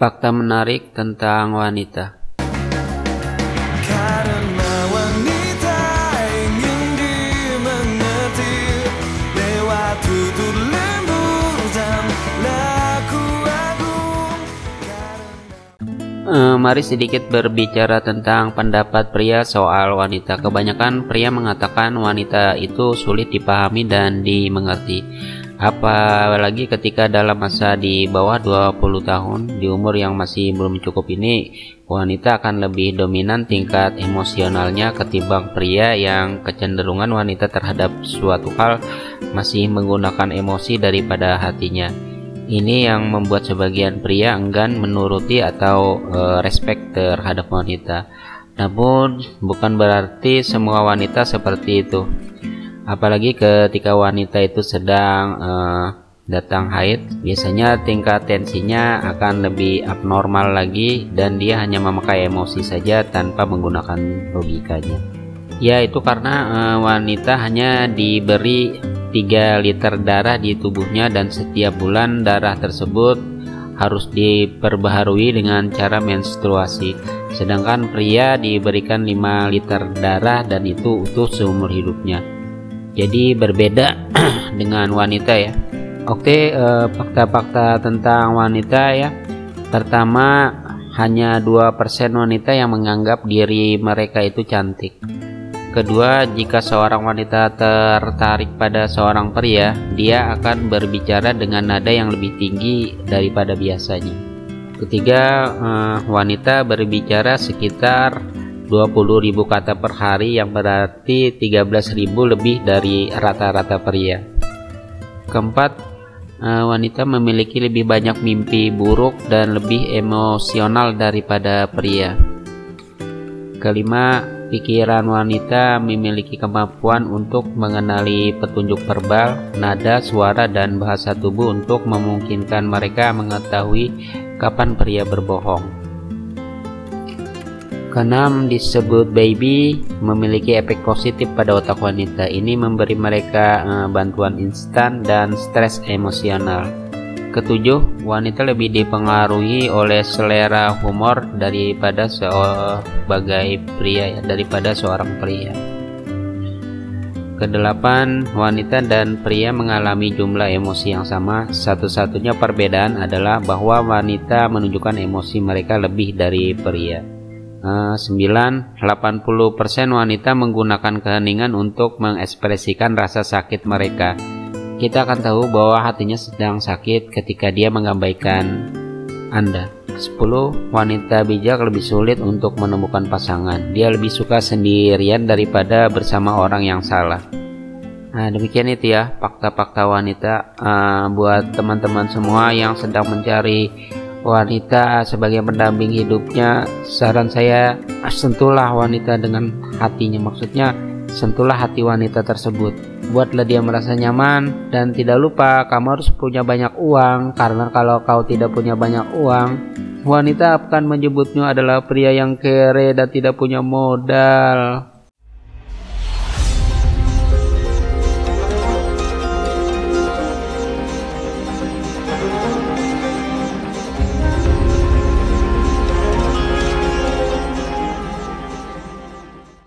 Fakta menarik tentang wanita. Karena wanita ingin dimengerti lewat tutur lembut dan laku agung. Eh, mari sedikit berbicara tentang pendapat pria soal wanita. Kebanyakan pria mengatakan wanita itu sulit dipahami dan dimengerti. Apalagi ketika dalam masa di bawah 20 tahun, di umur yang masih belum cukup ini, wanita akan lebih dominan tingkat emosionalnya ketimbang pria yang kecenderungan wanita terhadap suatu hal masih menggunakan emosi daripada hatinya. Ini yang membuat sebagian pria enggan menuruti atau eh, respect terhadap wanita. Namun bukan berarti semua wanita seperti itu. Apalagi ketika wanita itu sedang eh, datang haid, biasanya tingkat tensinya akan lebih abnormal lagi dan dia hanya memakai emosi saja tanpa menggunakan logikanya. Ya itu karena eh, wanita hanya diberi 3 liter darah di tubuhnya dan setiap bulan darah tersebut harus diperbaharui dengan cara menstruasi. Sedangkan pria diberikan 5 liter darah dan itu utuh seumur hidupnya. Jadi berbeda dengan wanita ya. Oke, eh, fakta-fakta tentang wanita ya. Pertama, hanya 2% wanita yang menganggap diri mereka itu cantik. Kedua, jika seorang wanita tertarik pada seorang pria, dia akan berbicara dengan nada yang lebih tinggi daripada biasanya. Ketiga, eh, wanita berbicara sekitar 20.000 kata per hari yang berarti 13.000 lebih dari rata-rata pria. Keempat, eh, wanita memiliki lebih banyak mimpi buruk dan lebih emosional daripada pria. Kelima, pikiran wanita memiliki kemampuan untuk mengenali petunjuk verbal, nada, suara, dan bahasa tubuh untuk memungkinkan mereka mengetahui kapan pria berbohong. Keenam disebut baby memiliki efek positif pada otak wanita. Ini memberi mereka uh, bantuan instan dan stres emosional. Ketujuh, wanita lebih dipengaruhi oleh selera humor daripada sebagai pria ya, daripada seorang pria. Kedelapan, wanita dan pria mengalami jumlah emosi yang sama. Satu-satunya perbedaan adalah bahwa wanita menunjukkan emosi mereka lebih dari pria. 9 80% wanita menggunakan keheningan untuk mengekspresikan rasa sakit mereka. Kita akan tahu bahwa hatinya sedang sakit ketika dia mengabaikan Anda. 10 wanita bijak lebih sulit untuk menemukan pasangan. Dia lebih suka sendirian daripada bersama orang yang salah. Nah, demikian itu ya fakta-fakta wanita uh, buat teman-teman semua yang sedang mencari wanita sebagai pendamping hidupnya saran saya sentuhlah wanita dengan hatinya. Maksudnya sentuhlah hati wanita tersebut. Buatlah dia merasa nyaman dan tidak lupa kamu harus punya banyak uang. Karena kalau kau tidak punya banyak uang wanita akan menyebutnya adalah pria yang kere dan tidak punya modal